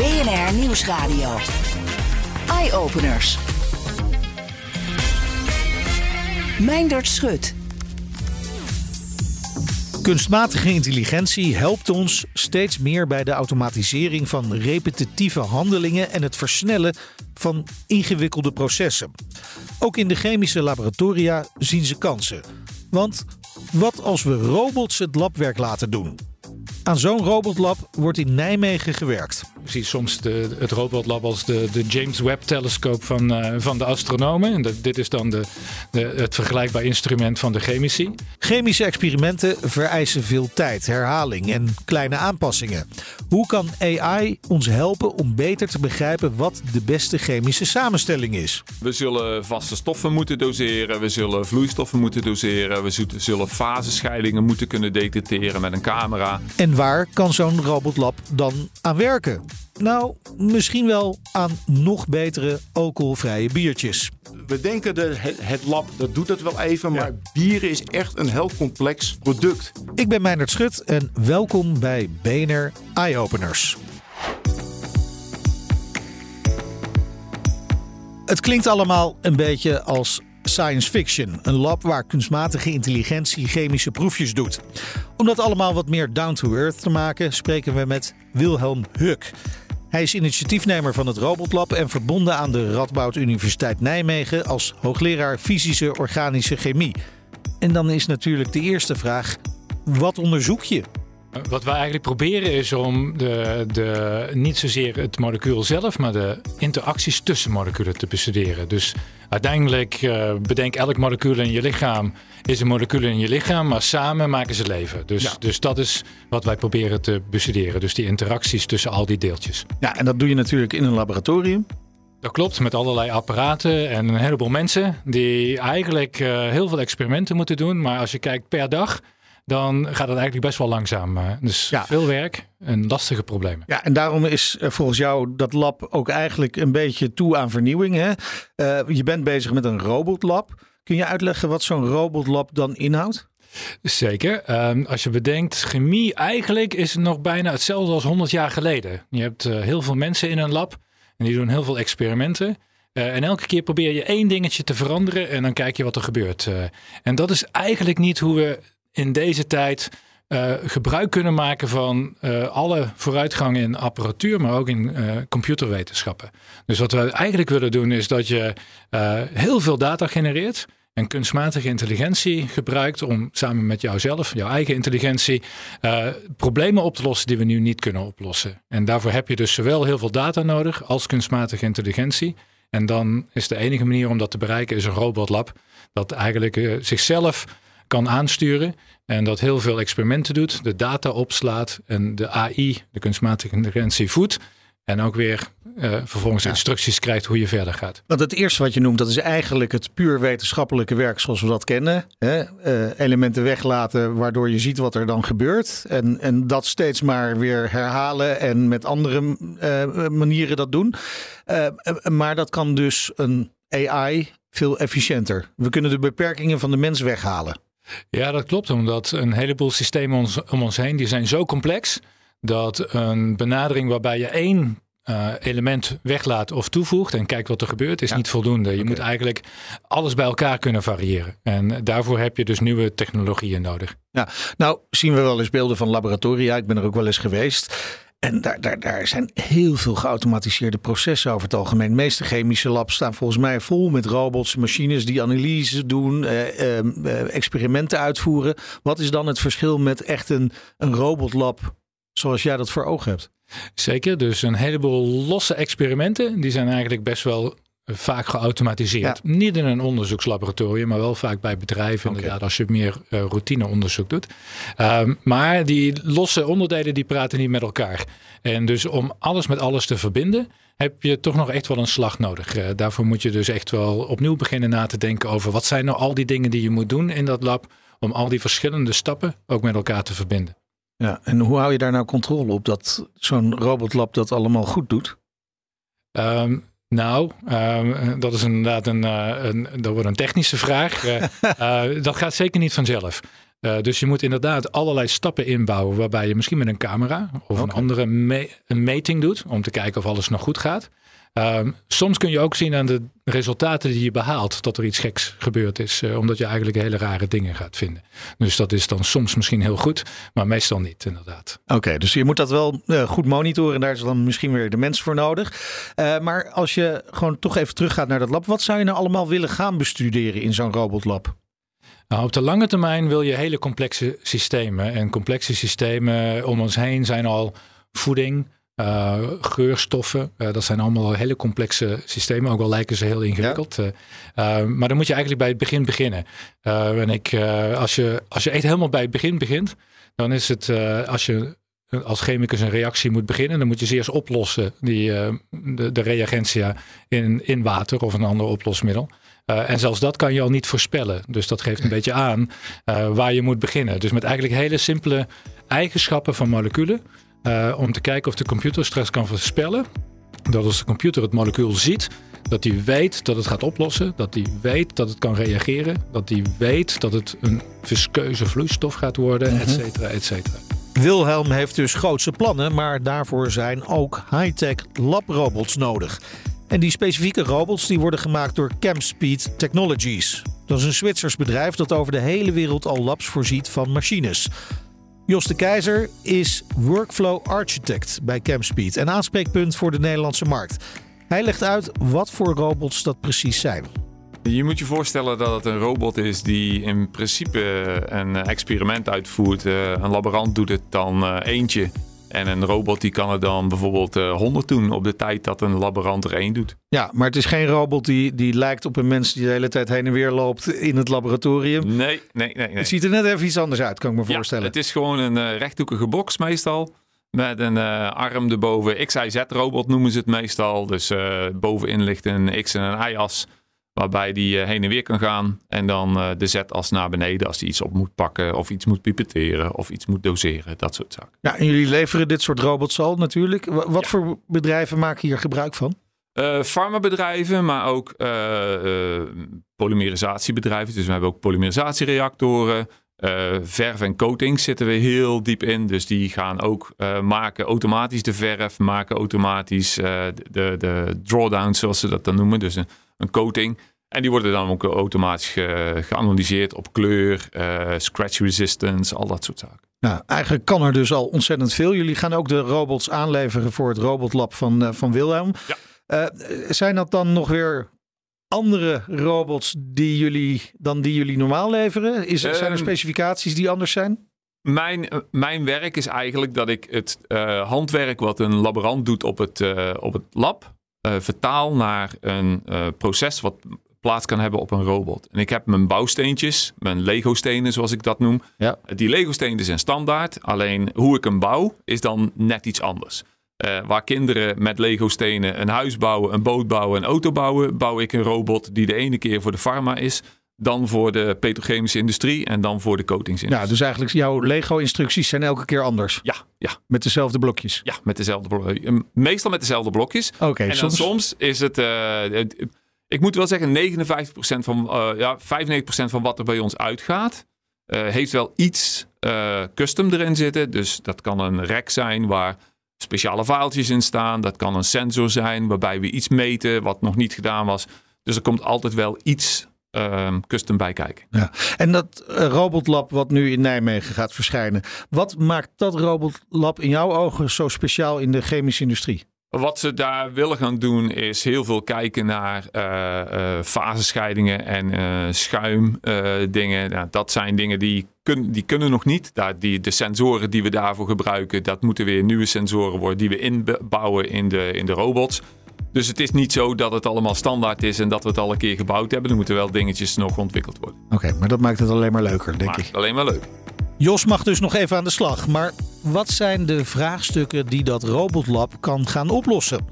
BNR Nieuwsradio. Eye-openers. Meindert Schut. Kunstmatige intelligentie helpt ons steeds meer bij de automatisering van repetitieve handelingen en het versnellen van ingewikkelde processen. Ook in de chemische laboratoria zien ze kansen. Want wat als we robots het labwerk laten doen? Aan zo'n robotlab wordt in Nijmegen gewerkt. Precies, soms de, het robotlab als de, de James Webb-telescoop van, uh, van de astronomen. En dit is dan de, de, het vergelijkbaar instrument van de chemici. Chemische experimenten vereisen veel tijd, herhaling en kleine aanpassingen. Hoe kan AI ons helpen om beter te begrijpen wat de beste chemische samenstelling is? We zullen vaste stoffen moeten doseren, we zullen vloeistoffen moeten doseren, we zullen fasescheidingen moeten kunnen detecteren met een camera. En waar kan zo'n robotlab dan aan werken? Nou, misschien wel aan nog betere alcoholvrije biertjes. We denken dat het lab dat doet het wel even, maar bieren is echt een heel complex product. Ik ben Meijnerd Schut en welkom bij BNR Eye Openers. Het klinkt allemaal een beetje als science fiction. Een lab waar kunstmatige intelligentie chemische proefjes doet. Om dat allemaal wat meer down to earth te maken, spreken we met Wilhelm Huck. Hij is initiatiefnemer van het Robotlab en verbonden aan de Radboud Universiteit Nijmegen als hoogleraar fysische organische chemie. En dan is natuurlijk de eerste vraag: wat onderzoek je? Wat wij eigenlijk proberen is om de, de, niet zozeer het molecuul zelf, maar de interacties tussen moleculen te bestuderen. Dus uiteindelijk uh, bedenk elk molecuul in je lichaam is een molecuul in je lichaam, maar samen maken ze leven. Dus, ja. dus dat is wat wij proberen te bestuderen. Dus die interacties tussen al die deeltjes. Ja, en dat doe je natuurlijk in een laboratorium. Dat klopt, met allerlei apparaten en een heleboel mensen die eigenlijk uh, heel veel experimenten moeten doen. Maar als je kijkt per dag, dan gaat het eigenlijk best wel langzaam. Dus ja. veel werk en lastige problemen. Ja, en daarom is volgens jou dat lab ook eigenlijk een beetje toe aan vernieuwing. Hè? Uh, je bent bezig met een robotlab. Kun je uitleggen wat zo'n robotlab dan inhoudt? Zeker. Um, als je bedenkt, chemie eigenlijk is nog bijna hetzelfde als 100 jaar geleden. Je hebt uh, heel veel mensen in een lab en die doen heel veel experimenten. Uh, en elke keer probeer je één dingetje te veranderen en dan kijk je wat er gebeurt. Uh, en dat is eigenlijk niet hoe we in deze tijd uh, gebruik kunnen maken van uh, alle vooruitgang in apparatuur, maar ook in uh, computerwetenschappen. Dus wat we eigenlijk willen doen is dat je heel veel data genereert en kunstmatige intelligentie gebruikt om samen met jouzelf, jouw eigen intelligentie, problemen op te lossen die we nu niet kunnen oplossen. En daarvoor heb je dus zowel heel veel data nodig als kunstmatige intelligentie. En dan is de enige manier om dat te bereiken is een robotlab dat eigenlijk zichzelf kan aansturen en dat heel veel experimenten doet, de data opslaat en de AI, de kunstmatige intelligentie, voedt. En ook weer uh, vervolgens ja. instructies krijgt hoe je verder gaat. Want het eerste wat je noemt, dat is eigenlijk het puur wetenschappelijke werk zoals we dat kennen. Hè? Uh, elementen weglaten waardoor je ziet wat er dan gebeurt. En, en dat steeds maar weer herhalen en met andere uh, manieren dat doen. maar dat kan dus een AI veel efficiënter. We kunnen de beperkingen van de mens weghalen. Ja, dat klopt. Omdat een heleboel systemen ons, om ons heen, die zijn zo complex dat een benadering waarbij je één uh, element weglaat of toevoegt en kijkt wat er gebeurt, is ja. niet voldoende. Je okay. moet eigenlijk alles bij elkaar kunnen variëren. En daarvoor heb je dus nieuwe technologieën nodig. Ja, nou zien we wel eens beelden van laboratoria. Ik ben er ook wel eens geweest. En daar, daar, daar zijn heel veel geautomatiseerde processen over het algemeen. De meeste chemische labs staan volgens mij vol met robots, machines die analyse doen, eh, eh, experimenten uitvoeren. Wat is dan het verschil met echt een, een robotlab zoals jij dat voor ogen hebt? Zeker, dus een heleboel losse experimenten. Die zijn eigenlijk best wel vaak geautomatiseerd. Niet in een onderzoekslaboratorium, maar wel vaak bij bedrijven. Inderdaad, als je meer uh, routineonderzoek doet. Um, maar die losse onderdelen die praten niet met elkaar. En dus om alles met alles te verbinden, heb je toch nog echt wel een slag nodig. Uh, daarvoor moet je dus echt wel opnieuw beginnen na te denken over wat zijn nou al die dingen die je moet doen in dat lab om al die verschillende stappen ook met elkaar te verbinden. Ja, en hoe hou je daar nou controle op dat zo'n robotlab dat allemaal goed doet? Um, nou, um, dat is inderdaad een, uh, een, dat wordt een technische vraag. Uh, dat gaat zeker niet vanzelf. Dus je moet inderdaad allerlei stappen inbouwen waarbij je misschien met een camera of okay. een andere me een meting doet om te kijken of alles nog goed gaat. Um, soms kun je ook zien aan de resultaten die je behaalt dat er iets geks gebeurd is, uh, omdat je eigenlijk hele rare dingen gaat vinden. Dus dat is dan soms misschien heel goed, maar meestal niet, inderdaad. Oké, okay, dus je moet dat wel uh, goed monitoren en daar is dan misschien weer de mens voor nodig. Uh, maar als je gewoon toch even teruggaat naar dat lab, wat zou je nou allemaal willen gaan bestuderen in zo'n robotlab? Nou, op de lange termijn wil je hele complexe systemen. En complexe systemen om ons heen zijn al voeding, geurstoffen. Uh, dat zijn allemaal hele complexe systemen, ook al lijken ze heel ingewikkeld. Ja. Uh, maar dan moet je eigenlijk bij het begin beginnen. en ik, als, je, als je echt helemaal bij het begin begint, dan is het als je als chemicus een reactie moet beginnen, dan moet je ze eerst oplossen, die, de, de reagentia in, in water of een ander oplosmiddel. Uh, en zelfs dat kan je al niet voorspellen. Dus dat geeft een beetje aan uh, waar je moet beginnen. Dus met eigenlijk hele simpele eigenschappen van moleculen. Uh, om te kijken of de computer straks kan voorspellen. Dat als de computer het molecuul ziet, dat hij weet dat het gaat oplossen. Dat hij weet dat het kan reageren. Dat hij weet dat het een viskeuze vloeistof gaat worden, et cetera, et cetera. Wilhelm heeft dus grootse plannen, maar daarvoor zijn ook high-tech labrobots nodig. En die specifieke robots die worden gemaakt door ChemSpeed Technologies. Dat is een Zwitsers bedrijf dat over de hele wereld al labs voorziet van machines. Jos de Keizer is Workflow Architect bij ChemSpeed en aanspreekpunt voor de Nederlandse markt. Hij legt uit wat voor robots dat precies zijn. Je moet je voorstellen dat het een robot is die in principe een experiment uitvoert. Eh, een laborant doet het dan eh, eentje en een robot die kan er dan bijvoorbeeld uh, 100 doen op de tijd dat een laborant er één doet. Ja, maar het is geen robot die, die lijkt op een mens die de hele tijd heen en weer loopt in het laboratorium. Nee, nee, nee. nee. Het ziet er net even iets anders uit, kan ik me ja, voorstellen. Het is gewoon een uh, rechthoekige box meestal. Met een uh, arm erboven. XIZ-robot noemen ze het meestal. Dus bovenin ligt een X- en een Y-as. Waarbij die heen en weer kan gaan. En dan uh, de Z-as naar beneden als hij iets op moet pakken. Of iets moet pipeteren. Of iets moet doseren. Dat soort zaken. Ja, en jullie leveren dit soort robots al natuurlijk. Wat ja. voor bedrijven maken hier gebruik van? Uh, farmabedrijven, maar ook uh, uh, polymerisatiebedrijven. Dus we hebben ook polymerisatiereactoren. verf en coatings zitten we heel diep in. Dus die gaan ook maken automatisch de verf, maken automatisch de, de drawdowns, zoals ze dat dan noemen. Dus een, een coating. En die worden dan ook automatisch ge geanalyseerd op kleur, uh, scratch resistance, al dat soort zaken. Nou, eigenlijk kan er dus al ontzettend veel. Jullie gaan ook de robots aanleveren voor het robotlab van, uh, van Wilhelm. Ja. Uh, zijn dat dan nog weer andere robots die jullie, dan die jullie normaal leveren? Is, um, zijn er specificaties die anders zijn? Mijn, mijn werk is eigenlijk dat ik het handwerk wat een laborant doet op het, op het lab, uh, vertaal naar een uh, proces wat plaats kan hebben op een robot. En ik heb mijn bouwsteentjes, mijn Lego-stenen zoals ik dat noem. Ja. Die Lego-stenen zijn standaard, alleen hoe ik hem bouw is dan net iets anders. Uh, waar kinderen met Lego-stenen een huis bouwen, een boot bouwen, een auto bouwen, bouw ik een robot die de ene keer voor de farma is, dan voor de petrochemische industrie en dan voor de coatingsindustrie. Ja, dus eigenlijk jouw Lego-instructies zijn elke keer anders? Ja, ja. Met dezelfde blokjes? Ja, met dezelfde blokjes. Meestal met dezelfde blokjes. Oké. Okay, en soms... is het... Uh, ik moet wel zeggen, 59% van, uh, ja, 95% van wat er bij ons uitgaat, uh, heeft wel iets custom erin zitten. Dus dat kan een rek zijn waar speciale vaaltjes in staan. Dat kan een sensor zijn waarbij we iets meten wat nog niet gedaan was. Dus er komt altijd wel iets uh, custom bij kijken. Ja. En dat robotlab wat nu in Nijmegen gaat verschijnen. Wat maakt dat robotlab in jouw ogen zo speciaal in de chemische industrie? Wat ze daar willen gaan doen is heel veel kijken naar uh, uh, fasescheidingen en schuimdingen. Nou, dat zijn dingen die, kun, die kunnen nog niet. Daar, die, de sensoren die we daarvoor gebruiken, dat moeten weer nieuwe sensoren worden die we inbouwen in de, in de robots. Dus het is niet zo dat het allemaal standaard is en dat we het al een keer gebouwd hebben. Er moeten wel dingetjes nog ontwikkeld worden. Oké, maar dat maakt het alleen maar leuker, denk ik. alleen maar leuk. Jos mag dus nog even aan de slag. Maar wat zijn de vraagstukken die dat robotlab kan gaan oplossen?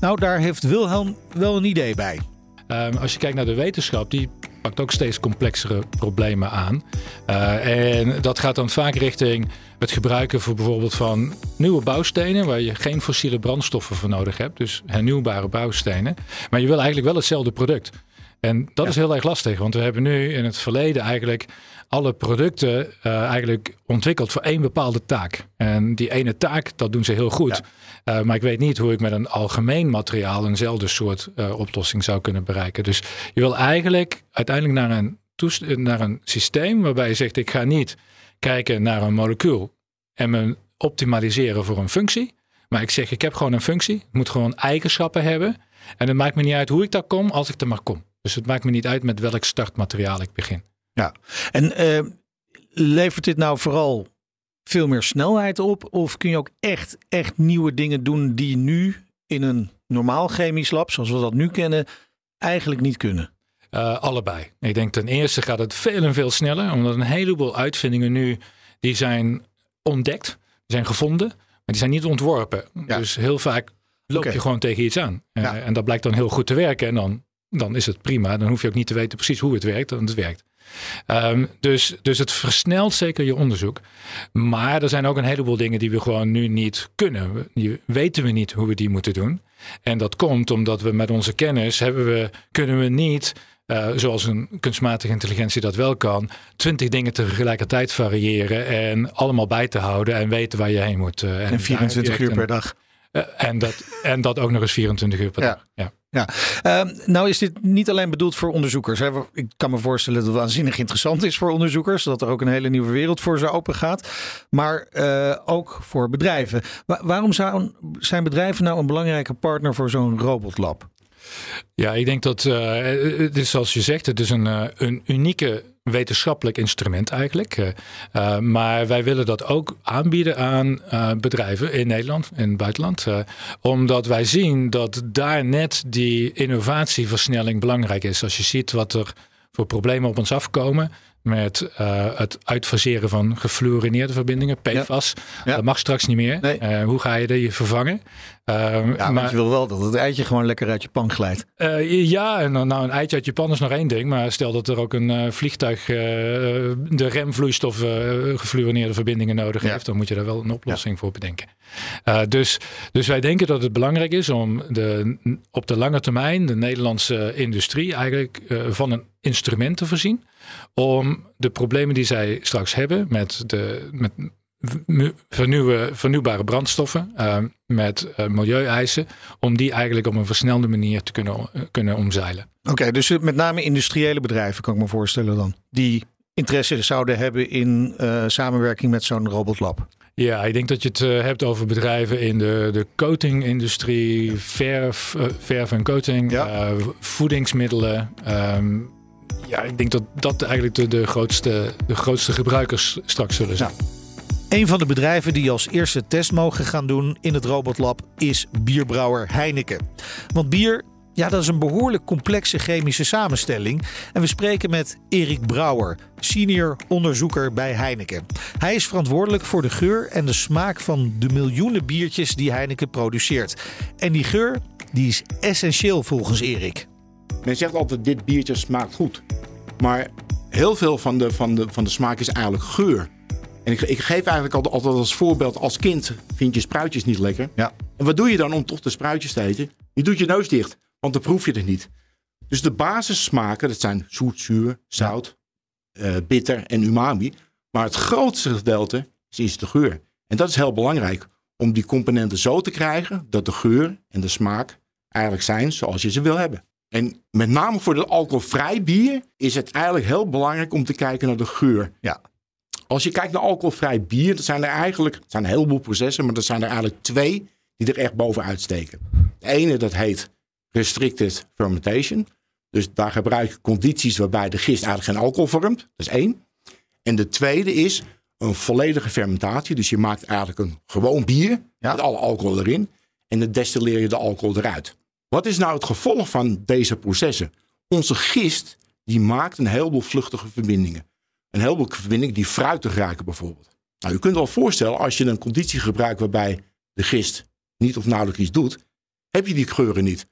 Nou, daar heeft Wilhelm wel een idee bij. Ehm, als je kijkt naar de wetenschap, die pakt ook steeds complexere problemen aan. Eh, en dat gaat dan vaak richting het gebruiken voor bijvoorbeeld van nieuwe bouwstenen, waar je geen fossiele brandstoffen voor nodig hebt. Dus hernieuwbare bouwstenen. Maar je wil eigenlijk wel hetzelfde product. En dat is heel erg lastig, want we hebben nu in het verleden eigenlijk alle producten eh, eigenlijk ontwikkeld voor één bepaalde taak. En die ene taak, dat doen ze heel goed. Uh, maar ik weet niet hoe ik met een algemeen materiaal eenzelfde soort uh, oplossing zou kunnen bereiken. Dus je wil eigenlijk uiteindelijk naar een, naar een systeem waarbij je zegt: ik ga niet kijken naar een molecuul en me optimaliseren voor een functie. Maar ik zeg: ik heb gewoon een functie. Ik moet gewoon eigenschappen hebben. En het maakt me niet uit hoe ik daar kom, als ik er maar kom. Dus het maakt me niet uit met welk startmateriaal ik begin. Ja, en uh, levert dit nou vooral veel meer snelheid op? Of kun je ook echt, echt nieuwe dingen doen die nu in een normaal chemisch lab, zoals we dat nu kennen, eigenlijk niet kunnen? Uh, allebei. Ik denk ten eerste gaat het veel en veel sneller, omdat een heleboel uitvindingen nu die zijn ontdekt, die zijn gevonden, maar die zijn niet ontworpen. Ja. Dus heel vaak loop okay. je gewoon tegen iets aan. Uh, ja. En dat blijkt dan heel goed te werken en dan, dan is het prima. Dan hoef je ook niet te weten precies hoe het werkt, want het werkt. Um, dus, dus het versnelt zeker je onderzoek. Maar er zijn ook een heleboel dingen die we gewoon nu niet kunnen. Die weten we niet hoe we die moeten doen. En dat komt omdat we met onze kennis hebben we, kunnen we niet. Uh, zoals een kunstmatige intelligentie dat wel kan, twintig dingen tegelijkertijd variëren en allemaal bij te houden en weten waar je heen moet. Uh, en, en 24 uur per dag. Uh, en, dat, en dat ook nog eens 24 uur per ja. dag. Ja. Ja, uh, nou is dit niet alleen bedoeld voor onderzoekers. Ik kan me voorstellen dat het waanzinnig interessant is voor onderzoekers. Dat er ook een hele nieuwe wereld voor ze open gaat. Maar uh, ook voor bedrijven. Wa waarom zijn bedrijven nou een belangrijke partner voor zo'n robotlab? Ja, ik denk dat, uh, het is zoals je zegt, het is een, een unieke wetenschappelijk instrument eigenlijk. Uh, uh, maar wij willen dat ook aanbieden aan uh, bedrijven in Nederland en buitenland. omdat wij zien dat daar net die innovatieversnelling belangrijk is. Als je ziet wat er voor problemen op ons afkomen met het uitfaseren van gefluorineerde verbindingen, PFAS. Ja. Ja. Dat mag straks niet meer. Nee. hoe ga je die vervangen? Ja, maar je wil wel dat het eitje gewoon lekker uit je pan glijdt. Uh, ja, en nou een eitje uit je pan is nog één ding. Maar stel dat er ook een uh, vliegtuig uh, de remvloeistof gefluorineerde verbindingen nodig ja. heeft. Dan moet je daar wel een oplossing voor bedenken. dus, dus wij denken dat het belangrijk is om de, op de lange termijn de Nederlandse industrie eigenlijk van een instrument te voorzien. Om de problemen die zij straks hebben met de... Met, vernieuwbare brandstoffen uh, met uh, milieueisen, om die eigenlijk op een versnelde manier te kunnen, kunnen omzeilen. Oké, okay, dus met name industriële bedrijven kan ik me voorstellen dan, die interesse zouden hebben in samenwerking met zo'n robotlab. Ja, ik denk dat je het hebt over bedrijven in de, de coatingindustrie, verf, verf en coating, ja. voedingsmiddelen. Um, ja, ik denk dat dat eigenlijk de, de, grootste, de grootste gebruikers straks zullen zijn. Ja. Een van de bedrijven die als eerste test mogen gaan doen in het robotlab is bierbrouwer Heineken. Want bier, ja, dat is een behoorlijk complexe chemische samenstelling. En we spreken met Erik Brouwer, senior onderzoeker bij Heineken. Hij is verantwoordelijk voor de geur en de smaak van de miljoenen biertjes die Heineken produceert. En die geur, die is essentieel volgens Erik. Men zegt altijd dit biertje smaakt goed. Maar heel veel van de, van de, van de smaak is eigenlijk geur. En ik, ik, geef eigenlijk altijd als voorbeeld, als kind vind je spruitjes niet lekker. Ja. En wat doe je dan om toch de spruitjes te eten? Je doet je neus dicht, want dan proef je het niet. Dus de basissmaken, dat zijn zoet, zuur, zout, ja. uh, bitter en umami. Maar het grootste gedeelte is de geur. En dat is heel belangrijk om die componenten zo te krijgen dat de geur en de smaak eigenlijk zijn zoals je ze wil hebben. En met name voor het alcoholvrij bier is het eigenlijk heel belangrijk om te kijken naar de geur. Ja. Als je kijkt naar alcoholvrij bier, dan zijn er eigenlijk zijn een heleboel processen, maar er zijn er eigenlijk twee die er echt bovenuit steken. De ene dat heet restricted fermentation. Dus daar gebruik je condities waarbij de gist eigenlijk geen alcohol vormt. Dat is één. En de tweede is een volledige fermentatie. Dus je maakt eigenlijk een gewoon bier Ja. met alle alcohol erin. En dan destilleer je de alcohol eruit. Wat is nou het gevolg van deze processen? Onze gist die maakt een heleboel vluchtige verbindingen. Een heleboel verbindingen die fruitig raken bijvoorbeeld. Nou, u kunt wel voorstellen als je een conditie gebruikt waarbij de gist niet of nauwelijks iets doet, heb je die geuren niet.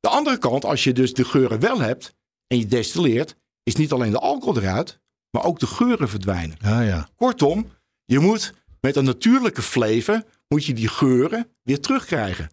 De andere kant, als je dus de geuren wel hebt en je destilleert, is niet alleen de alcohol eruit, maar ook de geuren verdwijnen. Ja, ja. Kortom, je moet met een natuurlijke flavor moet je die geuren weer terugkrijgen.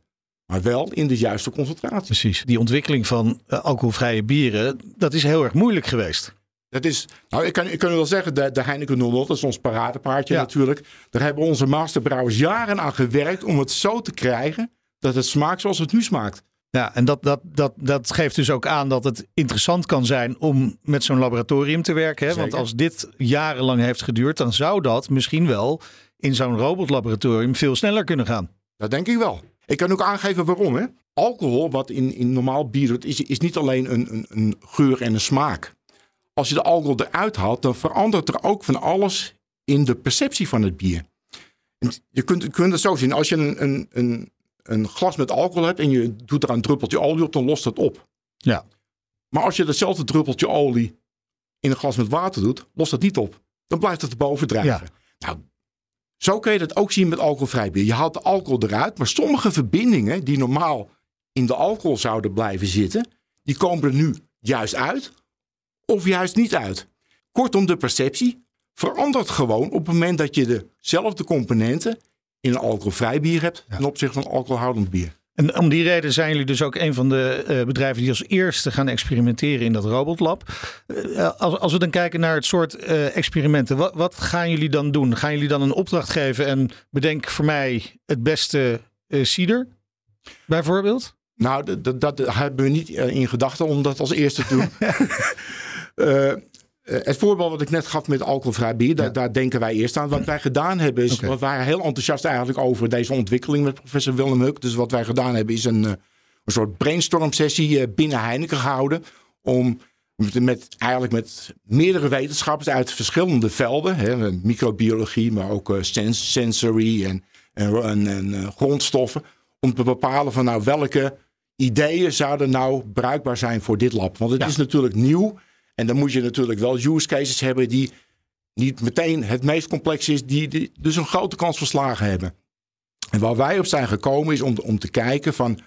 Maar wel in de juiste concentratie. Precies. Die ontwikkeling van eh, alcoholvrije bieren, dat is heel erg moeilijk geweest. Dat is, nou, ik kan, ik kan wel zeggen, de, de Heineken 00, dat is ons paradepaardje Ja. natuurlijk. Daar hebben onze masterbrouwers jaren aan gewerkt om het zo te krijgen dat het smaakt zoals het nu smaakt. Ja, en dat, dat, dat, dat geeft dus ook aan dat het interessant kan zijn om met zo'n laboratorium te werken. Hè? Want als dit jarenlang heeft geduurd, dan zou dat misschien wel in zo'n robotlaboratorium veel sneller kunnen gaan. Dat denk ik wel. Ik kan ook aangeven waarom. Hè? Alcohol, wat in, in normaal bier doet, is, is niet alleen een, een, een geur en een smaak. Als je de alcohol eruit haalt, dan verandert er ook van alles in de perceptie van het bier. Je kunt, je kunt het zo zien. Als je een, een, een, een glas met alcohol hebt en je doet er een druppeltje olie op, dan lost het op. Ja. Maar als je datzelfde druppeltje olie in een glas met water doet, lost het niet op. Dan blijft het erboven drijven. Nou, zo kun je dat ook zien met alcoholvrij bier. Je haalt de alcohol eruit, maar sommige verbindingen die normaal in de alcohol zouden blijven zitten, die komen er nu juist uit of juist niet uit. Kortom, de perceptie verandert gewoon op het moment dat je dezelfde componenten in een alcoholvrij bier hebt ten opzichte van alcoholhoudend bier. En om die reden zijn jullie dus ook een van de eh, bedrijven die als eerste gaan experimenteren in dat robotlab. Eh, als, als we dan kijken naar het soort experimenten, wat, wat gaan jullie dan doen? Gaan jullie dan een opdracht geven en bedenk voor mij het beste cider, bijvoorbeeld? Nou, dat, dat, dat hebben we niet in gedachten om dat als eerste te doen. Eh, het voorbeeld wat ik net gaf met alcoholvrij bier, daar, daar denken wij eerst aan. Wat wij gedaan hebben is, Oké. we waren heel enthousiast eigenlijk over deze ontwikkeling met professor Willem Huk. Dus wat wij gedaan hebben is een, eh, een soort brainstorm sessie eh, binnen Heineken gehouden. Om met, met- eigenlijk met meerdere wetenschappers uit verschillende velden, hè, microbiologie, maar ook sens- sensory en, en, en, en, grondstoffen, om te bepalen van nou welke ideeën zouden nou bruikbaar zijn voor dit lab. Want het Ja. is natuurlijk nieuw en dan moet je natuurlijk wel use cases hebben die niet meteen het meest complex is, die, die dus een grote kans van slagen hebben. En waar wij op zijn gekomen is om, om te kijken van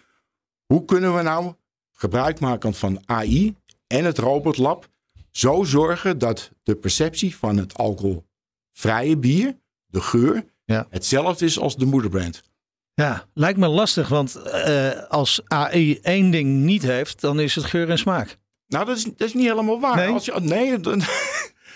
hoe kunnen we nou gebruik maken van AI en het robotlab zo zorgen dat de perceptie van het alcoholvrije bier, de geur, Ja. hetzelfde is als de moederbrand. Ja, lijkt me lastig, want eh, als AI één ding niet heeft, dan is het geur en smaak. Nou, dat is, dat is niet helemaal waar. Nee? Als je, nee, de,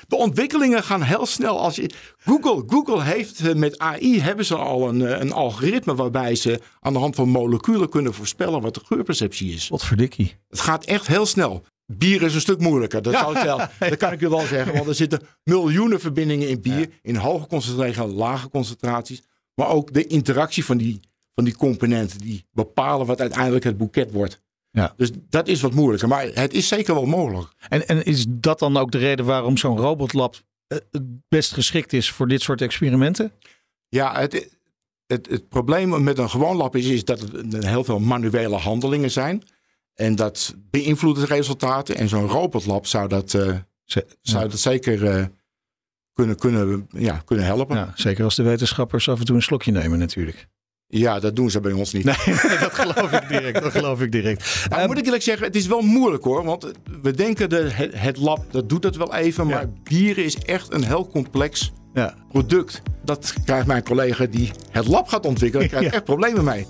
ontwikkelingen gaan heel snel. Als je, Google, Google heeft eh, met AI hebben ze al een, eh, een algoritme waarbij ze aan de hand van moleculen kunnen voorspellen wat de geurperceptie is. Wat verdikkie. Het gaat echt heel snel. Bier is een stuk moeilijker. Dat, zal ik wel, dat kan ik u wel zeggen. Want er zitten miljoenen verbindingen in bier. In hoge concentraties en lage concentraties. Maar ook de interactie van die, van die componenten. Die bepalen wat uiteindelijk het boeket wordt. Ja. Dus dat is wat moeilijker. Maar het is zeker wel mogelijk. En, en is dat dan ook de reden waarom zo'n robotlab eh, het best geschikt is voor dit soort experimenten? Ja, het, het, het probleem met een gewoon lab is, is dat het heel veel manuele handelingen zijn. En dat beïnvloedt de resultaten. En zo'n robotlab zou dat, eh, zou dat zeker eh, kunnen, kunnen, ja, kunnen helpen. Ja, zeker als de wetenschappers af en toe een slokje nemen natuurlijk. Dat doen ze bij ons niet. Nee, dat geloof ik direct. Dat geloof ik direct. Nou, Ehm, moet ik eerlijk zeggen, het is wel moeilijk hoor. Want we denken de, het, het lab, dat doet het wel even. Maar Ja. bieren is echt een heel complex ja. product. Dat krijgt mijn collega die het lab gaat ontwikkelen, krijgt Ja. echt problemen mee.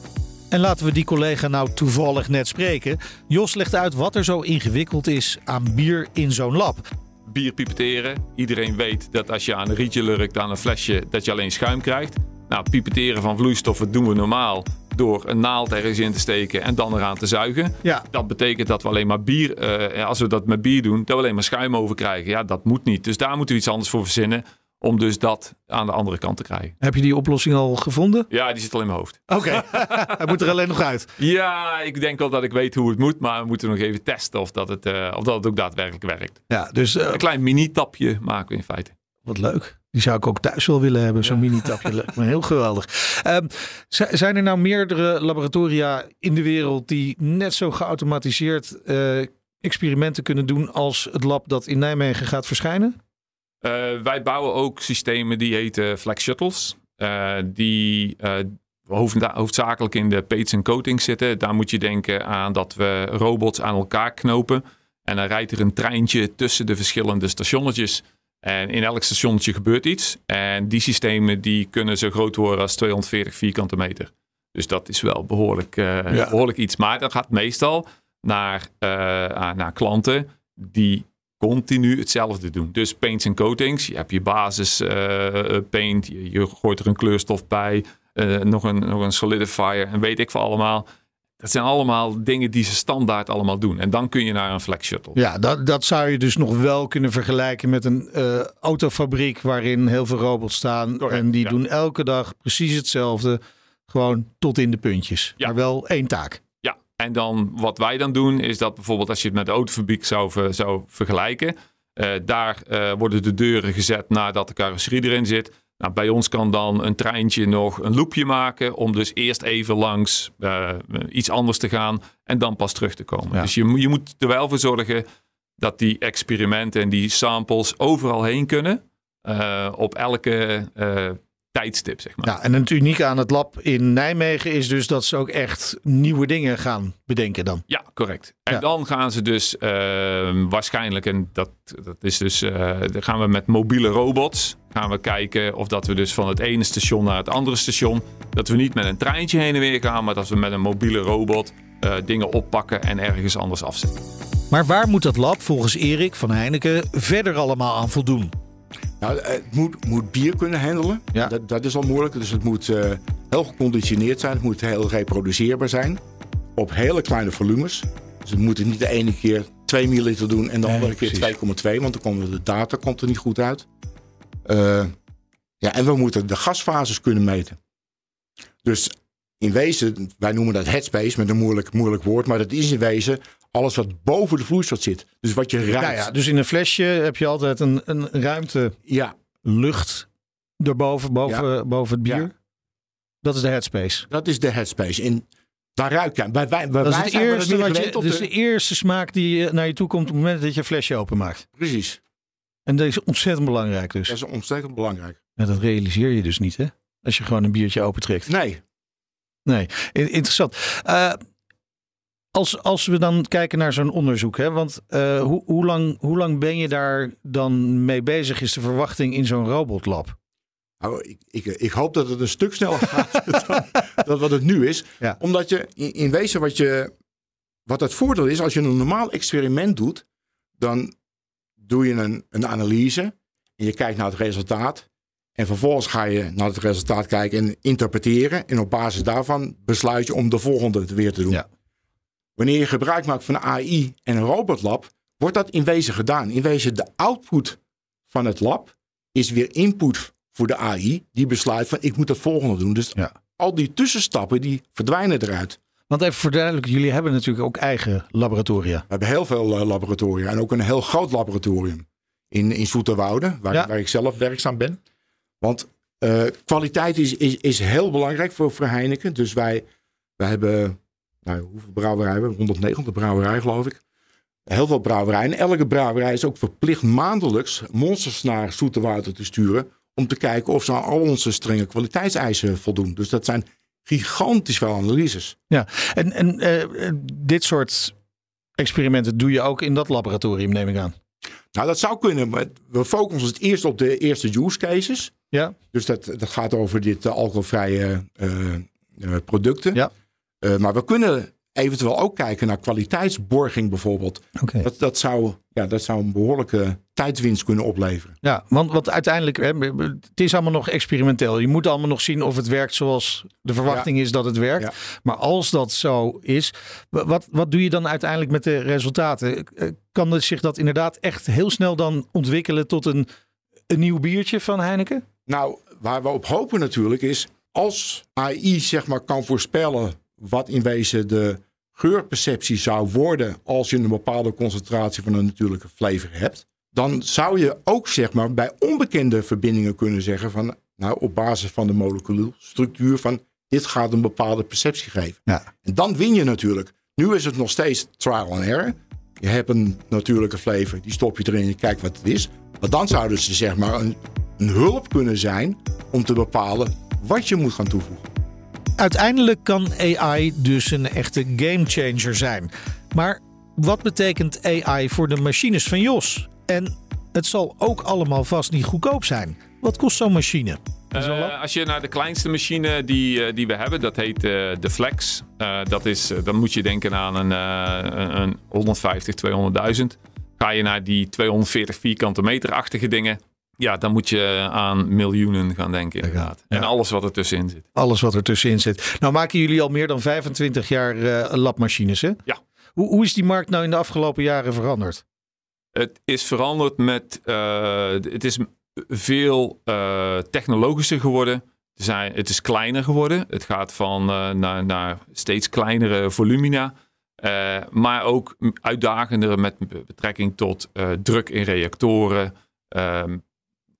En laten we die collega nou toevallig net spreken. Jos legt uit wat er zo ingewikkeld is aan bier in zo'n lab. bier pipeteren. Iedereen weet dat als je aan een rietje lurkt aan een flesje, dat je alleen schuim krijgt. Nou, pipeteren van vloeistoffen doen we normaal door een naald ergens in te steken en dan eraan te zuigen. Ja. Dat betekent dat we alleen maar bier, eh, als we dat met bier doen, dat we alleen maar schuim over krijgen. Ja, dat moet niet. Dus daar moeten we iets anders voor verzinnen om dus dat aan de andere kant te krijgen. Heb je die oplossing al gevonden? Ja, die zit al in mijn hoofd. Oké, hij moet er alleen nog uit. Ja, ik denk wel dat ik weet hoe het moet, maar we moeten nog even testen of dat het, eh, of dat het ook daadwerkelijk werkt. Ja, dus eh, Een klein mini-tapje maken we in feite. wat leuk. Die zou ik ook thuis wel willen hebben, zo'n mini-tapje. Lijkt me heel geweldig. Ehm, zijn er nou meerdere laboratoria in de wereld die net zo geautomatiseerd eh, experimenten kunnen doen als het lab dat in Nijmegen gaat verschijnen? Eh, wij bouwen ook systemen die heten flex shuttles. Eh, die hoofd- hoofdzakelijk in de paints en coatings zitten. Daar moet je denken aan dat we robots aan elkaar knopen. En dan rijdt er een treintje tussen de verschillende stationnetjes. En in elk stationnetje gebeurt iets. En die systemen die kunnen zo groot worden als 240 vierkante meter. Dus dat is wel behoorlijk, eh, Ja. behoorlijk iets. Maar dat gaat meestal naar, eh, ah, naar klanten die continu hetzelfde doen. Dus paints en coatings. Je hebt je basis eh, paint. Je, je gooit er een kleurstof bij. nog, een, nog een solidifier. En weet ik veel allemaal. Dat zijn allemaal dingen die ze standaard allemaal doen. En dan kun je naar een flex shuttle. Ja, dat, dat zou je dus nog wel kunnen vergelijken met een eh, autofabriek waarin heel veel robots staan. Correct, en die ja. doen elke dag precies hetzelfde. Gewoon tot in de puntjes. Ja. Maar wel één taak. Ja, en dan wat wij dan doen is dat bijvoorbeeld als je het met de autofabriek zou, zou vergelijken. eh, daar eh, worden de deuren gezet nadat de carrosserie erin zit. Nou, bij ons kan dan een treintje nog een loopje maken om dus eerst even langs eh, iets anders te gaan en dan pas terug te komen. Ja. Dus je, moet- je moet er wel voor zorgen dat die experimenten en die samples overal heen kunnen. eh, op elke eh, tijdstip, zeg maar. Ja, en het unieke aan het lab in Nijmegen is dus dat ze ook echt nieuwe dingen gaan bedenken dan. Ja, correct. En Ja. dan gaan ze dus waarschijnlijk, en dat, dat is dus, dan gaan we met mobiele robots, gaan we kijken of dat we dus van het ene station naar het andere station, dat we niet met een treintje heen en weer gaan, maar dat we met een mobiele robot eh, dingen oppakken en ergens anders afzetten. Maar waar moet dat lab volgens Erik van Heineken verder allemaal aan voldoen? Nou, het moet, moet bier kunnen handelen. Ja. Dat, dat is al moeilijk. Dus het moet eh, heel geconditioneerd zijn. Het moet heel reproduceerbaar zijn. Op hele kleine volumes. Dus we moeten niet de ene keer 2 milliliter doen en de Nee, andere keer 2,2. Want dan komt de data komt er niet goed uit. Eh, ja, en we moeten de gasfases kunnen meten. Dus in wezen, wij noemen dat headspace met een moeilijk, moeilijk woord. Maar dat is in wezen alles wat boven de vloeistof zit. Dus wat je ruikt. Ja, ja, dus in een flesje heb je altijd een, een ruimte ja, lucht erboven, boven, boven het bier. Dat is de headspace. dat is de headspace. En daar ruik je. Bij, wij, bij Dat is het eerste, je, dus de- de eerste smaak die naar je toe komt op het moment dat je een flesje openmaakt. Precies. En dat is ontzettend belangrijk dus. Dat is ontzettend belangrijk. Ja, dat realiseer je dus niet hè? Als je gewoon een biertje opentrekt. Nee. Nee, in- interessant. Eh, als, als we dan kijken naar zo'n onderzoek, hè, want eh, hoe, hoe, lang, hoe lang ben je daar dan mee bezig, is de verwachting in zo'n robotlab? Nou, ik, ik, ik hoop dat het een stuk sneller gaat dan, dan wat het nu is. Ja. Omdat je in, in wezen wat je. Wat het voordeel is, als je een normaal experiment doet, dan doe je een, een analyse en je kijkt naar het resultaat. En vervolgens ga je naar het resultaat kijken en interpreteren. En op basis daarvan besluit je om de volgende weer te doen. Ja. Wanneer je gebruik maakt van AI en een robotlab, wordt dat in wezen gedaan. In wezen de output van het lab is weer input voor de AI. Die besluit van ik moet het volgende doen. Dus Ja. al die tussenstappen die verdwijnen eruit. Want even voor duidelijk, jullie hebben natuurlijk ook eigen laboratoria. We hebben heel veel eh, laboratoria en ook een heel groot laboratorium in, in Zoeterwoude, waar, Ja. waar ik zelf werkzaam ben. Want eh, kwaliteit is, is, is heel belangrijk voor, voor Heineken. Dus wij, wij hebben, nou, hoeveel brouwerijen hebben we? 190 brouwerijen geloof ik. Heel veel brouwerijen. En elke brouwerij is ook verplicht maandelijks monsters naar Zoeterwoude te sturen. Om te kijken of ze aan al onze strenge kwaliteitseisen voldoen. Dus dat zijn gigantisch veel analyses. Ja, en, en eh, dit soort experimenten doe je ook in dat laboratorium, neem ik aan. Nou, dat zou kunnen. Maar we focussen het eerst op de eerste use cases. Ja, Dus dat, dat gaat over dit eh, alcoholvrije eh, producten. Ja. Maar we kunnen eventueel ook kijken naar kwaliteitsborging bijvoorbeeld. Dat, dat, zou, ja, dat zou een behoorlijke tijdwinst kunnen opleveren. Ja, want, want uiteindelijk, hè, het is allemaal nog experimenteel. Je moet allemaal nog zien of het werkt zoals de verwachting is dat het werkt. Ja. Maar als dat zo is, wa- wat, wat doe je dan uiteindelijk met de resultaten? Eh, Kan het zich dat inderdaad echt heel snel dan ontwikkelen tot een, een nieuw biertje van Heineken? Nou, waar we op hopen natuurlijk is... als AI zeg maar kan voorspellen wat in wezen de geurperceptie zou worden... als je een bepaalde concentratie van een natuurlijke flavor hebt... dan zou je ook zeg maar bij onbekende verbindingen kunnen zeggen van nou op basis van de moleculairstructuur van dit gaat een bepaalde perceptie geven. Ja. En dan win je natuurlijk. Nu is het nog steeds trial and error. Je hebt een natuurlijke flavor, die stop je erin en je kijkt wat het is. Maar dan zouden ze zeg maar een, een hulp kunnen zijn om te bepalen wat je moet gaan toevoegen. Uiteindelijk kan AI dus een echte gamechanger zijn. Maar wat betekent AI voor de machines van Jos? En het zal ook allemaal vast niet goedkoop zijn. Wat kost zo'n machine? Eh, als je naar de kleinste machine die, eh, die we hebben, dat heet eh, de Flex. Eh, dat is, dan moet je denken aan een, eh, een- een 150, 200.000. Ga je naar die 240 vierkante meter-achtige dingen, ja, dan moet je aan miljoenen gaan denken inderdaad. Ja. En alles wat er tussenin zit. Alles wat er tussenin zit. Nou maken jullie al meer dan 25 jaar eh, labmachines, hè? Ja. Hoe, hoe is die markt nou in de afgelopen jaren veranderd? Het is veranderd met. eh, het is veel eh, technologischer geworden. Zijn, het is kleiner geworden. Het gaat van naar, naar steeds kleinere volumina. Maar ook uitdagender met betrekking tot druk in reactoren. Ehm,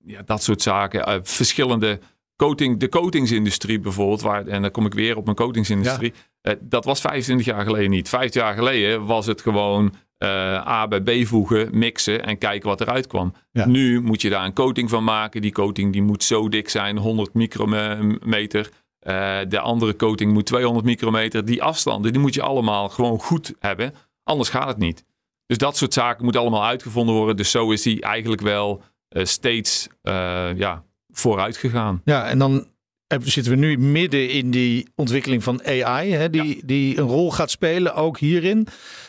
ja, dat soort zaken. Eh, verschillende coating, de coatingsindustrie bijvoorbeeld. Waar, en dan kom ik weer op mijn coatingsindustrie. Eh, dat was 25 jaar geleden niet. Vijf jaar geleden was het gewoon eh, A bij B voegen, mixen en kijken wat eruit kwam. Ja. Nu moet je daar een coating van maken. Die coating die moet zo dik zijn, 100 micrometer. De andere coating moet 200 micrometer. Die afstanden die moet je allemaal gewoon goed hebben. Anders gaat het niet. Dus dat soort zaken moeten allemaal uitgevonden worden. Dus zo is die eigenlijk wel steeds eh, ja, vooruit gegaan. Ja, en dan eh, zitten we nu midden in die ontwikkeling van AI, hè, die, die een rol gaat spelen, ook hierin.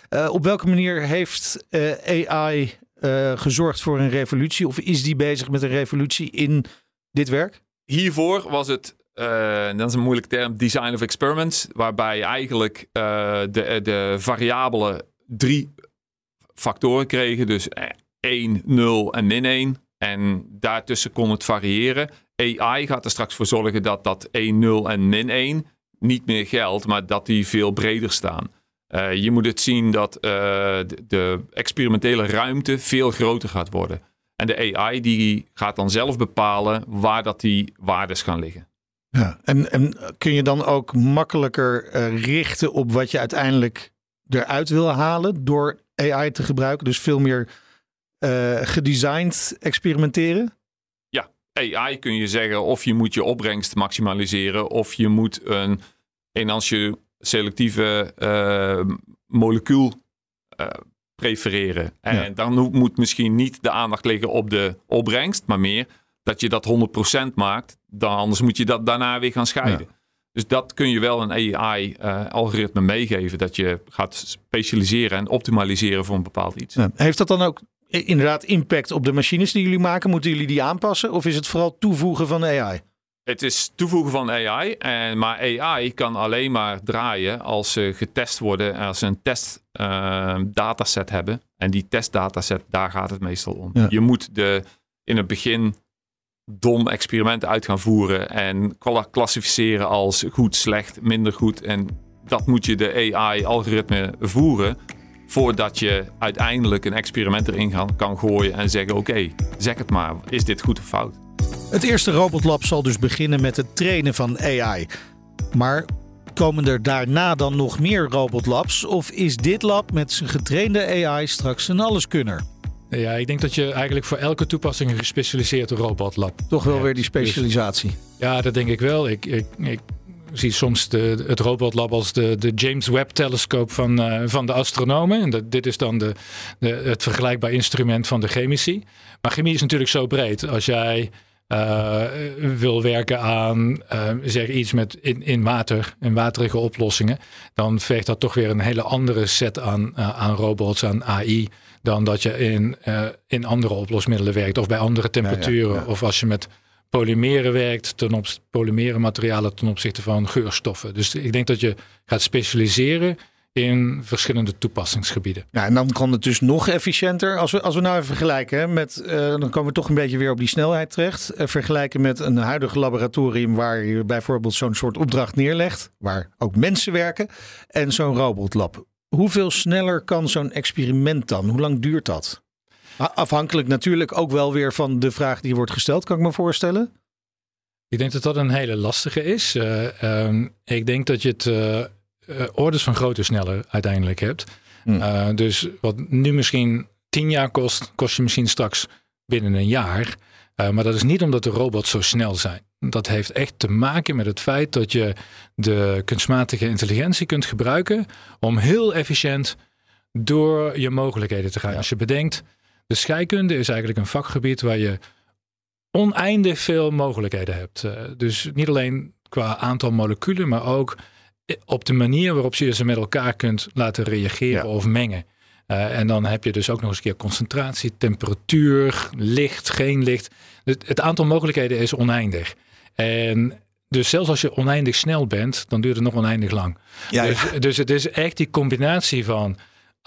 Eh, op welke manier heeft eh, AI eh, gezorgd voor een revolutie? Of is die bezig met een revolutie in dit werk? Hiervoor was het, eh, dat is een moeilijke term, design of experiments. Waarbij eigenlijk eh, de, de variabelen drie factoren kregen. Dus eh, 1, 0 en min 1. En daartussen kon het variëren. AI gaat er straks voor zorgen dat dat 1, 0 en min 1 niet meer geldt, maar dat die veel breder staan. Eh, je moet het zien dat eh, de, de experimentele ruimte veel groter gaat worden. En de AI die gaat dan zelf bepalen waar dat die waardes gaan liggen. Ja. En, en kun je dan ook makkelijker eh, richten op wat je uiteindelijk eruit wil halen door AI te gebruiken? Dus veel meer eh, gedesigned experimenteren? AI kun je zeggen of je moet je opbrengst maximaliseren of je moet een, en als je selectieve eh, molecuul eh, prefereren. En Ja. dan moet misschien niet de aandacht liggen op de opbrengst, maar meer dat je dat 100% maakt. Dan, anders moet je dat daarna weer gaan scheiden. Dus dat kun je wel een AI-algoritme meegeven. Dat je gaat specialiseren en optimaliseren voor een bepaald iets. Ja. Heeft dat dan ook inderdaad impact op de machines die jullie maken? Moeten jullie die aanpassen? Of is het vooral toevoegen van AI? Het is toevoegen van AI. En, maar AI kan alleen maar draaien als ze getest worden. Als ze een test eh, dataset hebben. En die testdataset, daar gaat het meestal om. Ja. Je moet de, in het begin dom experimenten uit gaan voeren. En kla- klassificeren als goed, slecht, minder goed. En dat moet je de AI-algoritme voeren. Voordat je uiteindelijk een experiment erin gaan, kan gooien en zeggen: Oké, zeg het maar, is dit goed of fout? Het eerste robotlab zal dus beginnen met het trainen van AI. Maar komen er daarna dan nog meer robotlabs? Of is dit lab met zijn getrainde AI straks een alleskunner? Ja, ik denk dat je eigenlijk voor elke toepassing een gespecialiseerd robotlab Toch wel hebt. weer die specialisatie. Ja, dat denk ik wel. Ik, ik, ik zie soms de, het robotlab als de, de James Webb-telescoop van, eh, van de astronomen. En dat, dit is dan de, de, het vergelijkbaar instrument van de chemici. Maar chemie is natuurlijk zo breed. Als jij eh, wil werken aan eh, zeg iets met in, in water, in waterige oplossingen, dan vergt dat toch weer een hele andere set aan, aan robots, aan AI, dan dat je in, in andere oplosmiddelen werkt of bij andere temperaturen. ja. Of als je met polymeren werkt, ten op, polymeren materialen ten opzichte van geurstoffen. Dus ik denk dat je gaat specialiseren in verschillende toepassingsgebieden. Ja, en dan kan het dus nog efficiënter. Als we, als we nou even vergelijken met, eh, dan komen we toch een beetje weer op die snelheid terecht. Eh, vergelijken met een huidig laboratorium waar je bijvoorbeeld zo'n soort opdracht neerlegt, waar ook mensen werken, en zo'n robotlab. Hoeveel sneller kan zo'n experiment dan? Hoe lang duurt dat? Afhankelijk natuurlijk ook wel weer van de vraag die wordt gesteld, kan ik me voorstellen. Ik denk dat dat een hele lastige is. Eh, ehm, ik denk dat je het eh, orders van grootte sneller uiteindelijk hebt. Eh, dus wat nu misschien tien jaar kost, kost je misschien straks binnen een jaar. Maar dat is niet omdat de robots zo snel zijn. Dat heeft echt te maken met het feit dat je de kunstmatige intelligentie kunt gebruiken om heel efficiënt door je mogelijkheden te gaan. Als je bedenkt, de scheikunde is eigenlijk een vakgebied waar je oneindig veel mogelijkheden hebt. Eh, dus niet alleen qua aantal moleculen, maar ook op de manier waarop je ze met elkaar kunt laten reageren Ja. of mengen. Eh, en dan heb je dus ook nog eens een keer concentratie, temperatuur, licht, geen licht. Het, het aantal mogelijkheden is oneindig. En dus zelfs als je oneindig snel bent, dan duurt het nog oneindig lang. Ja, dus, dus het is echt die combinatie van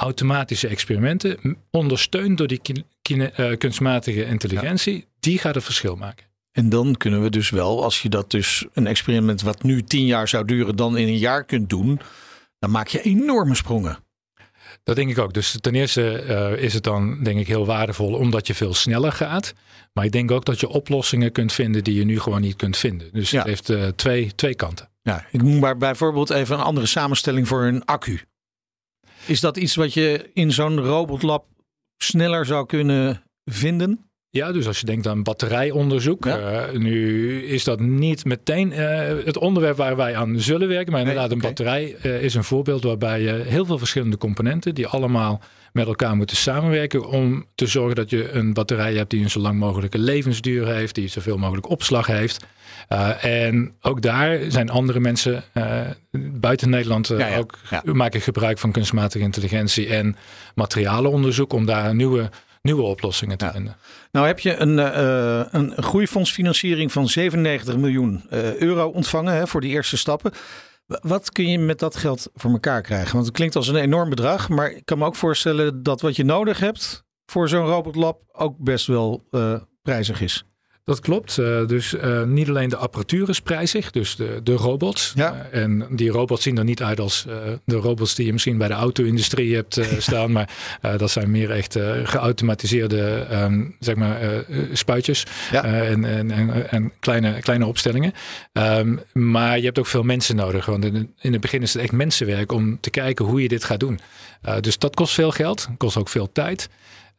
automatische experimenten, ondersteund door die eh, kunstmatige intelligentie, die gaat het verschil maken. En dan kunnen we dus wel, als je dat dus een experiment wat nu tien jaar zou duren, dan in een jaar kunt doen, dan maak je enorme sprongen. Dat denk ik ook. Dus ten eerste eh, is het dan denk ik heel waardevol omdat je veel sneller gaat. Maar ik denk ook dat je oplossingen kunt vinden die je nu gewoon niet kunt vinden. Dus Ja. het heeft eh, twee, twee kanten. Ja, ik noem maar bijvoorbeeld even een andere samenstelling voor een accu. Is dat iets wat je in zo'n robotlab sneller zou kunnen vinden? Ja, dus als je denkt aan batterijonderzoek. Ja. eh, nu is dat niet meteen eh, het onderwerp waar wij aan zullen werken. Maar Nee, inderdaad, een batterij eh, is een voorbeeld waarbij je heel veel verschillende componenten die allemaal met elkaar moeten samenwerken om te zorgen dat je een batterij hebt die een zo lang mogelijke levensduur heeft, die zoveel mogelijk opslag heeft. Uh, en ook daar zijn andere mensen uh, buiten Nederland uh, Ja, ja. ook Ja. maken gebruik van kunstmatige intelligentie en materialenonderzoek om daar nieuwe, nieuwe oplossingen te Ja. vinden. Nou heb je een, eh, een groeifondsfinanciering van 97 miljoen eh, euro ontvangen hè, voor die eerste stappen. Wat kun je met dat geld voor elkaar krijgen? Want het klinkt als een enorm bedrag, maar ik kan me ook voorstellen dat wat je nodig hebt voor zo'n robotlab ook best wel eh, prijzig is. Dat klopt. Eh, dus eh, niet alleen de apparatuur is prijzig, dus de, de robots. Ja. Eh, en die robots zien er niet uit als de robots die je misschien bij de auto-industrie hebt staan. maar dat zijn meer echt geautomatiseerde ehm, zeg maar, spuitjes Ja. en, en, en, en kleine, kleine opstellingen. Ehm, maar je hebt ook veel mensen nodig. Want in, het- in het begin is het echt mensenwerk om te kijken hoe je dit gaat doen. Dus dat kost veel geld, kost ook veel tijd.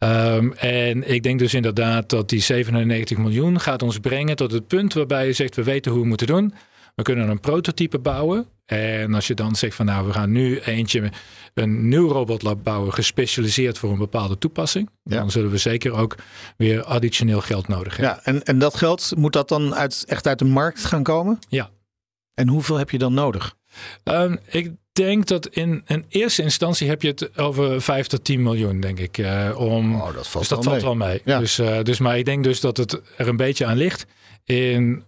Ehm, en ik denk dus inderdaad dat die 97 miljoen gaat ons brengen tot het punt waarbij je zegt, we weten hoe we moeten doen. We kunnen een prototype bouwen. En als je dan zegt van nou, we gaan nu eentje, een nieuw robotlab bouwen, gespecialiseerd voor een bepaalde toepassing. Ja. Dan zullen we zeker ook weer additioneel geld nodig hebben. Ja, en, en dat geld, moet dat dan uit, echt uit de markt gaan komen? Ja. En hoeveel heb je dan nodig? Ehm, ik denk dat in een eerste instantie heb je het over 5 tot 10 miljoen, denk ik. eh, om, Oh, dat valt dus dat wel valt mee. wel mee. Ja. Dus, eh, dus, maar ik denk dus dat het er een beetje aan ligt in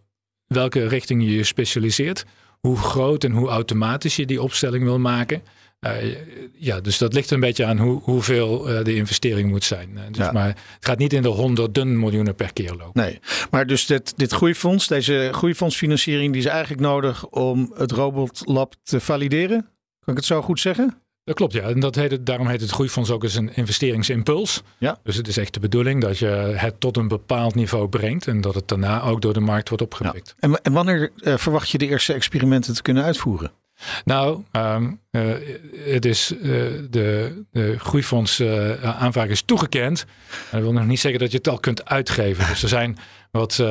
welke richting je je specialiseert. Hoe groot en hoe automatisch je die opstelling wil maken. Eh, ja, dus dat ligt een beetje aan hoe, hoeveel eh, de investering moet zijn. Eh, dus Ja. Maar het gaat niet in de honderden miljoenen per keer lopen. Nee, maar dus dit, dit groeifonds, deze groeifondsfinanciering, die is eigenlijk nodig om het robotlab te valideren? Kan ik het zo goed zeggen? Dat klopt, ja. En dat heet het, daarom heet het groeifonds ook eens een investeringsimpuls. Ja. Dus het is echt de bedoeling dat je het tot een bepaald niveau brengt en dat het daarna ook door de markt wordt opgepikt. En, en wanneer verwacht je de eerste experimenten te kunnen uitvoeren? Nou, ehm, eh, het is eh, de, de eh, aanvraag is toegekend. Dat wil nog niet zeggen dat je het al kunt uitgeven. Dus er zijn wat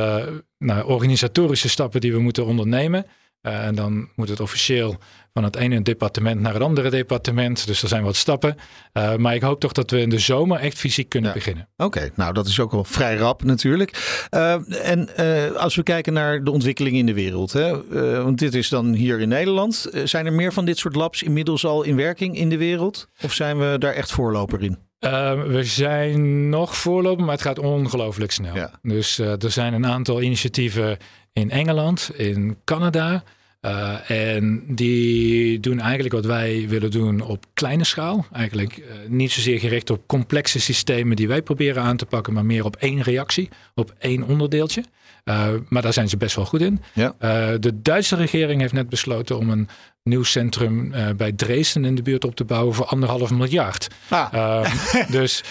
nou, organisatorische stappen die we moeten ondernemen. Eh, en dan moet het officieel van het ene departement naar het andere departement. Dus er zijn wat stappen. Eh, maar ik hoop toch dat we in de zomer echt fysiek kunnen Ja. beginnen. Oké, nou dat is ook al vrij rap natuurlijk. Eh, en als we kijken naar de ontwikkeling in de wereld, hè, want dit is dan hier in Nederland. Zijn er meer van dit soort labs inmiddels al in werking in de wereld? Of zijn we daar echt voorloper in? Uh, we zijn nog voorloper, maar het gaat ongelooflijk snel. Ja. Dus uh, er zijn een aantal initiatieven in Engeland, in Canada. Uh, en die doen eigenlijk wat wij willen doen op kleine schaal. Eigenlijk uh, niet zozeer gericht op complexe systemen die wij proberen aan te pakken, maar meer op één reactie, op één onderdeeltje. Uh, maar daar zijn ze best wel goed in. Ja. Uh, de Duitse regering heeft net besloten om een nieuw centrum uh, bij Dresden in de buurt op te bouwen voor anderhalf miljard. Ah. dus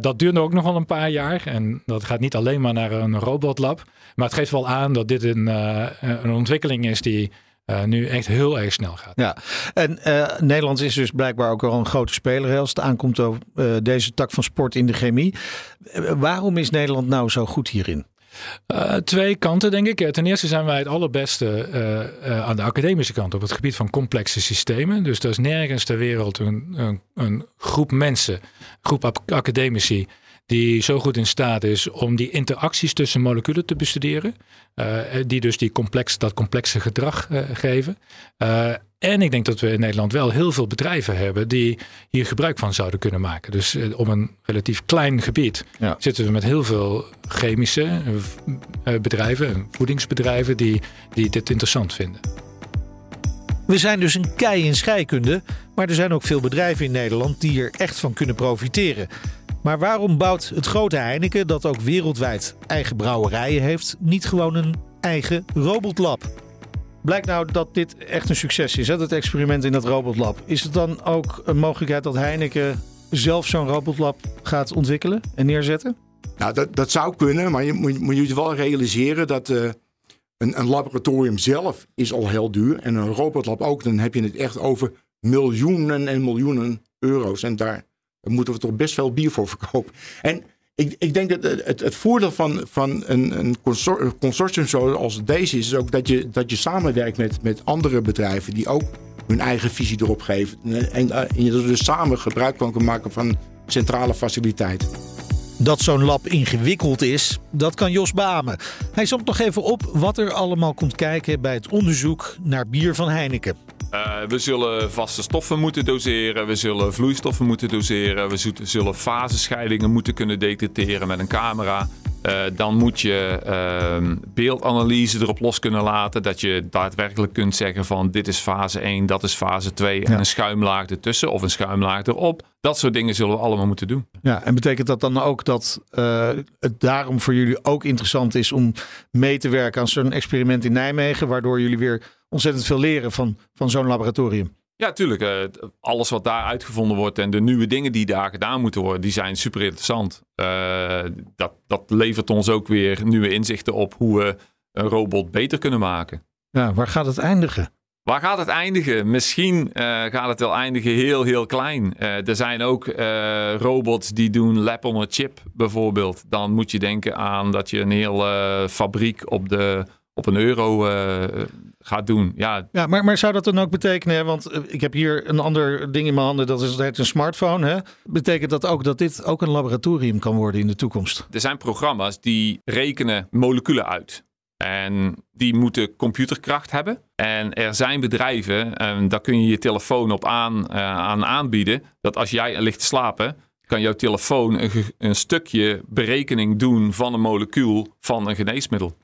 dat duurt ook nog wel een paar jaar. En dat gaat niet alleen maar naar een robotlab. Maar het geeft wel aan dat dit een, een ontwikkeling is die uh, nu echt heel erg snel gaat. Ja, en uh, Nederland is dus blijkbaar ook al een grote speler als het aankomt op uh, deze tak van sport in de chemie. waarom is Nederland nou zo goed hierin? Uh, twee kanten, denk ik. Ten eerste zijn wij het allerbeste uh, uh, aan de academische kant op het gebied van complexe systemen. Dus er is nergens ter wereld een, een, een groep mensen, groep academici, die zo goed in staat is om die interacties tussen moleculen te bestuderen. Uh, die dus die complex, dat complexe gedrag uh, geven. Uh, en ik denk dat we in Nederland wel heel veel bedrijven hebben die hier gebruik van zouden kunnen maken. Dus op een relatief klein gebied ja. zitten we met heel veel chemische bedrijven, voedingsbedrijven die, die dit interessant vinden. We zijn dus een kei in scheikunde, maar er zijn ook veel bedrijven in Nederland die er echt van kunnen profiteren. Maar waarom bouwt het grote Heineken, dat ook wereldwijd eigen brouwerijen heeft, niet gewoon een eigen robotlab? Blijkt nou dat dit echt een succes is, hè, dat experiment in dat robotlab. Is het dan ook een mogelijkheid dat Heineken zelf zo'n robotlab gaat ontwikkelen en neerzetten? Nou, dat, dat zou kunnen, maar je moet, moet je wel realiseren dat uh, een, een laboratorium zelf is al heel duur. En een robotlab ook, dan heb je het echt over miljoenen en miljoenen euro's. En daar daar moeten we toch best veel bier voor verkopen. En ik, ik denk dat het, het voordeel van, van een, een consortium zoals deze is, is ook dat je, dat je samenwerkt met, met andere bedrijven die ook hun eigen visie erop geven. En, en, en je dus samen gebruik kan maken van centrale faciliteit. Dat zo'n lab ingewikkeld is, dat kan Jos beamen. Hij somt nog even op wat er allemaal komt kijken bij het onderzoek naar bier van Heineken. Uh, we zullen vaste stoffen moeten doseren, we zullen vloeistoffen moeten doseren, we zullen fasescheidingen moeten kunnen detecteren met een camera. Uh, dan moet je uh, beeldanalyse erop los kunnen laten. Dat je daadwerkelijk kunt zeggen van dit is fase 1, dat is fase 2 en een schuimlaag ertussen of een schuimlaag erop. Dat soort dingen zullen we allemaal moeten doen. Ja, en betekent dat dan ook dat uh, het daarom voor jullie ook interessant is om mee te werken aan zo'n experiment in Nijmegen, waardoor jullie weer ontzettend veel leren van, van zo'n laboratorium? Ja, tuurlijk. Uh, alles wat daar uitgevonden wordt en de nieuwe dingen die daar gedaan moeten worden, die zijn super interessant. Uh, dat, dat levert ons ook weer nieuwe inzichten op hoe we een robot beter kunnen maken. Ja, waar gaat het eindigen? Waar gaat het eindigen? Misschien uh, gaat het wel eindigen heel, heel klein. er zijn ook robots die doen lab on a chip bijvoorbeeld. Dan moet je denken aan dat je een hele fabriek op, de, op een euro gaat doen. Ja, ja maar, maar zou dat dan ook betekenen, want ik heb hier een ander ding in mijn handen, dat is een smartphone. Hè? Betekent dat ook dat dit ook een laboratorium kan worden in de toekomst? Er zijn programma's die rekenen moleculen uit. En die moeten computerkracht hebben. En er zijn bedrijven, en daar kun je je telefoon op aan, uh, aan aanbieden, dat als jij ligt te slapen, kan jouw telefoon een, een stukje berekening doen van een molecuul van een geneesmiddel.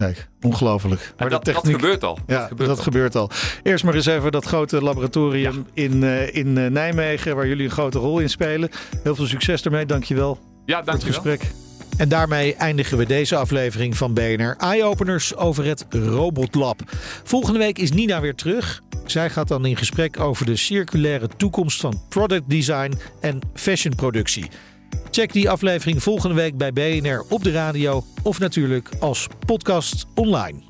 Kijk, ongelooflijk. Maar dat, techniek, dat, gebeurt al. Ja, dat, gebeurt, dat al. gebeurt, al. Eerst maar eens even dat grote laboratorium ja. in, uh, in uh, Nijmegen, waar jullie een grote rol in spelen. Heel veel succes ermee, dankjewel. Ja, dank voor het gesprek. En daarmee eindigen we deze aflevering van BNR Eye-Openers over het Robotlab. Volgende week is Nina weer terug. Zij gaat dan in gesprek over de circulaire toekomst van product design en fashionproductie. Check die aflevering volgende week bij BNR op de radio of natuurlijk als podcast online.